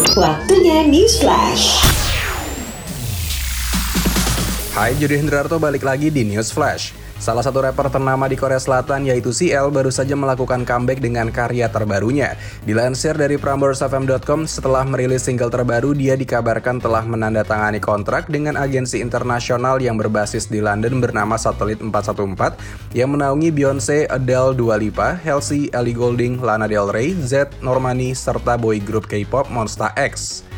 Waktunya News Flash. Hai, Jody Hendrarto balik lagi di News Flash. Salah satu rapper ternama di Korea Selatan yaitu CL baru saja melakukan comeback dengan karya terbarunya. Dilansir dari PramborsFM.com, setelah merilis single terbaru, dia dikabarkan telah menandatangani kontrak dengan agensi internasional yang berbasis di London bernama Satelit 414 yang menaungi Beyonce, Adele, Dua Lipa, Halsey, Ellie Goulding, Lana Del Rey, Z, Normani, serta boy group K-pop Monsta X.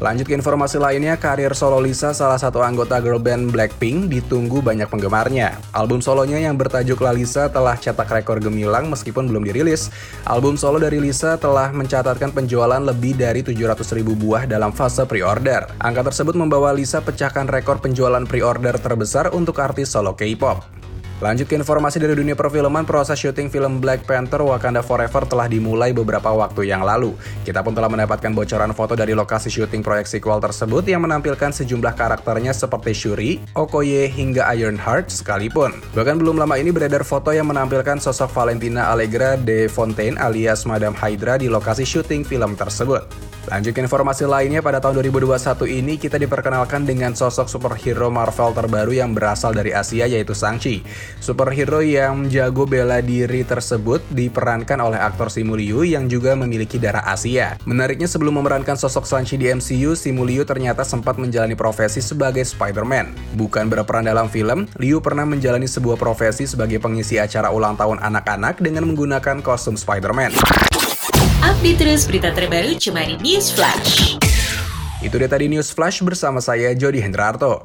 Lanjut ke informasi lainnya, karir solo Lisa, salah satu anggota girl band Blackpink, ditunggu banyak penggemarnya. Album solonya yang bertajuk La Lisa telah cetak rekor gemilang meskipun belum dirilis. Album solo dari Lisa telah mencatatkan penjualan lebih dari 700 ribu buah dalam fase pre-order. Angka tersebut membawa Lisa pecahkan rekor penjualan pre-order terbesar untuk artis solo K-pop. Lanjut ke informasi dari dunia perfilman, proses syuting film Black Panther Wakanda Forever telah dimulai beberapa waktu yang lalu. Kita pun telah mendapatkan bocoran foto dari lokasi syuting proyek sequel tersebut yang menampilkan sejumlah karakternya seperti Shuri, Okoye, hingga Ironheart sekalipun. Bahkan belum lama ini beredar foto yang menampilkan sosok Valentina Allegra de Fontaine alias Madame Hydra di lokasi syuting film tersebut. Lanjut ke informasi lainnya, pada tahun 2021 ini kita diperkenalkan dengan sosok superhero Marvel terbaru yang berasal dari Asia yaitu Shang-Chi. Superhero yang jago bela diri tersebut diperankan oleh aktor Simu Liu yang juga memiliki darah Asia. Menariknya sebelum memerankan sosok Shang-Chi di MCU, Simu Liu ternyata sempat menjalani profesi sebagai Spider-Man. Bukan berperan dalam film, Liu pernah menjalani sebuah profesi sebagai pengisi acara ulang tahun anak-anak dengan menggunakan kostum Spider-Man. Update terus berita terbaru cuma di News Flash. Itu dia tadi News Flash bersama saya Jody Hendrarto.